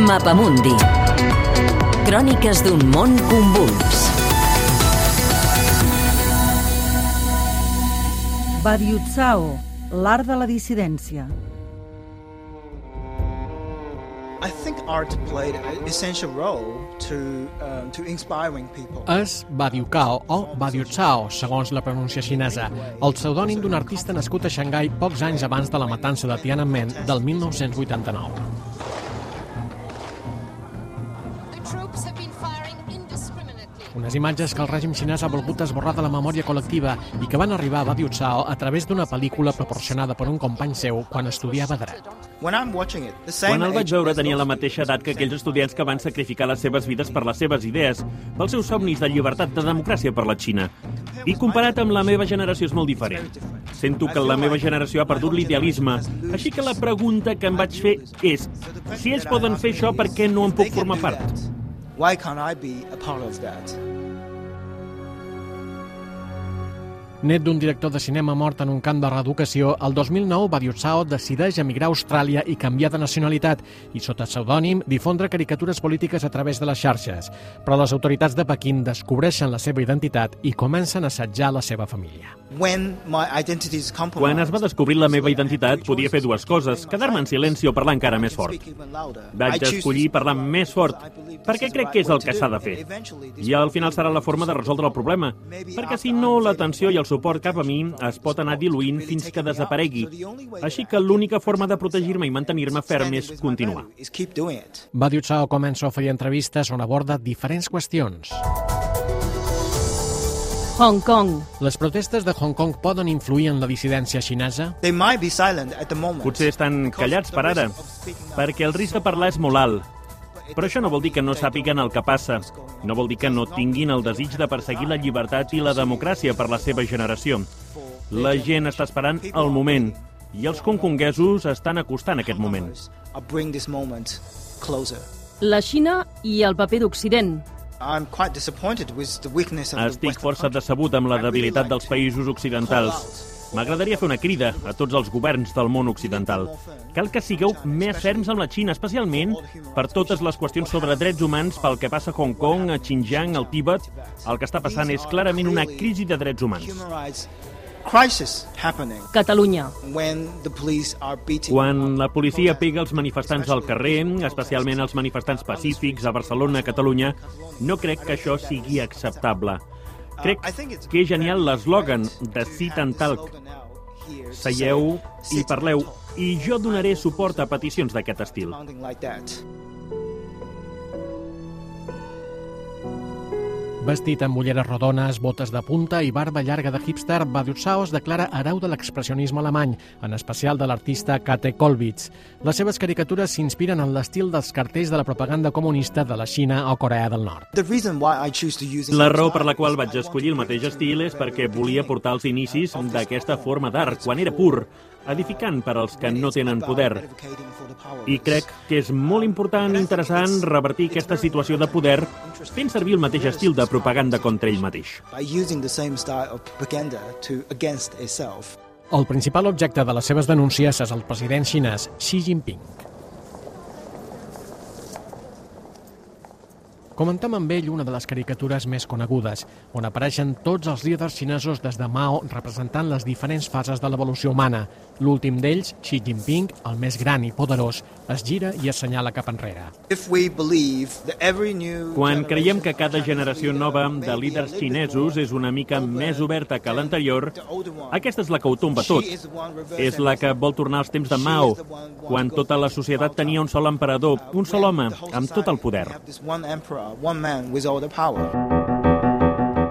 Mapamundi. Cròniques d'un món convuls. Badiutzao, l'art de la dissidència. I think art played an essential role to um, to inspiring people. És Badiucao o Badiuchao, segons la pronúncia xinesa, el pseudònim d'un artista nascut a Xangai pocs anys abans de la matança de Tiananmen del 1989. Unes imatges que el règim xinès ha volgut esborrar de la memòria col·lectiva i que van arribar a Badiuchao a través d'una pel·lícula proporcionada per un company seu quan estudiava dret. Quan el vaig veure tenia la mateixa edat que aquells estudiants que van sacrificar les seves vides per les seves idees, pels seus somnis de llibertat de democràcia per la Xina. I comparat amb la meva generació és molt diferent. Sento que la meva generació ha perdut l'idealisme, així que la pregunta que em vaig fer és si ells poden fer això, per què no en puc formar part? Why can't I be a part of that? Net d'un director de cinema mort en un camp de reeducació, el 2009 Badiutzao decideix emigrar a Austràlia i canviar de nacionalitat i, sota pseudònim, difondre caricatures polítiques a través de les xarxes. Però les autoritats de Pequín descobreixen la seva identitat i comencen a assetjar la seva família. When my identity is Quan es va descobrir la meva identitat, podia fer dues coses, quedar-me en silenci o parlar encara més fort. Vaig escollir parlar més fort, perquè crec que és el que s'ha de fer. I al final serà la forma de resoldre el problema, perquè si no, l'atenció i el suport cap a mi es pot anar diluint fins que desaparegui. Així que l'única forma de protegir-me i mantenir-me ferm és continuar. It. Badiutzao comença a oferir entrevistes on aborda diferents qüestions. Hong Kong. Les protestes de Hong Kong poden influir en la dissidència xinesa? They might be silent at the moment. Potser estan callats per ara, perquè el risc de parlar és molt alt. Però això no vol dir que no sàpiguen el que passa. No vol dir que no tinguin el desig de perseguir la llibertat i la democràcia per la seva generació. La gent està esperant el moment i els hongkonguesos estan acostant aquest moment. La Xina i el paper d'Occident. I'm quite disappointed with the weakness of the Estic força decebut amb la debilitat dels països occidentals. M'agradaria fer una crida a tots els governs del món occidental. Cal que sigueu més ferms amb la Xina, especialment per totes les qüestions sobre drets humans, pel que passa a Hong Kong, a Xinjiang, al Tíbet. El que està passant és clarament una crisi de drets humans. Catalunya. when the police are beating Quan la policia pega els manifestants al carrer, especialment els manifestants pacífics a Barcelona, a Catalunya, no crec que això sigui acceptable. Crec que és genial l'eslògan de Sit and Talk. Seieu i parleu, i jo donaré suport a peticions d'aquest estil. Vestit amb ulleres rodones, botes de punta i barba llarga de hipster, Badiutzao es declara hereu de l'expressionisme alemany, en especial de l'artista Kate Kollwitz. Les seves caricatures s'inspiren en l'estil dels cartells de la propaganda comunista de la Xina o Corea del Nord. La raó per la qual vaig escollir el mateix estil és perquè volia portar els inicis d'aquesta forma d'art, quan era pur, edificant per als que no tenen poder. I crec que és molt important i interessant revertir aquesta situació de poder fent servir el mateix estil de propaganda contra ell mateix. El principal objecte de les seves denúncies és el president xinès Xi Jinping. Comentem amb ell una de les caricatures més conegudes, on apareixen tots els líders xinesos des de Mao representant les diferents fases de l'evolució humana. L'últim d'ells, Xi Jinping, el més gran i poderós, es gira i assenyala cap enrere. Quan creiem que cada generació nova de líders xinesos és una mica més oberta que l'anterior, aquesta és la que ho tomba tot. És la que vol tornar als temps de Mao, quan tota la societat tenia un sol emperador, un sol home, amb tot el poder. This one man with all the power.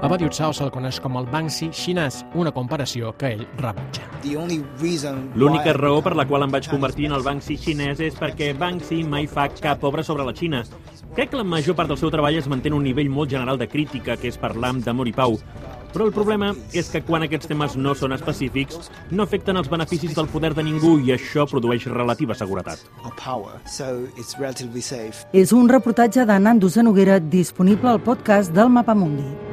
A Badiutzao se'l coneix com el Banksy xinès, una comparació que ell rebutja. The only reason L'única raó per la qual em vaig convertir en el Banksy xinès és perquè Banksy mai fa cap obra sobre la Xina. Crec que la major part del seu treball es manté en un nivell molt general de crítica, que és parlar d'amor i pau. Però el problema és que quan aquests temes no són específics, no afecten els beneficis del poder de ningú i això produeix relativa seguretat. És un reportatge de Nando Zenoguera disponible al podcast del Mapamundi.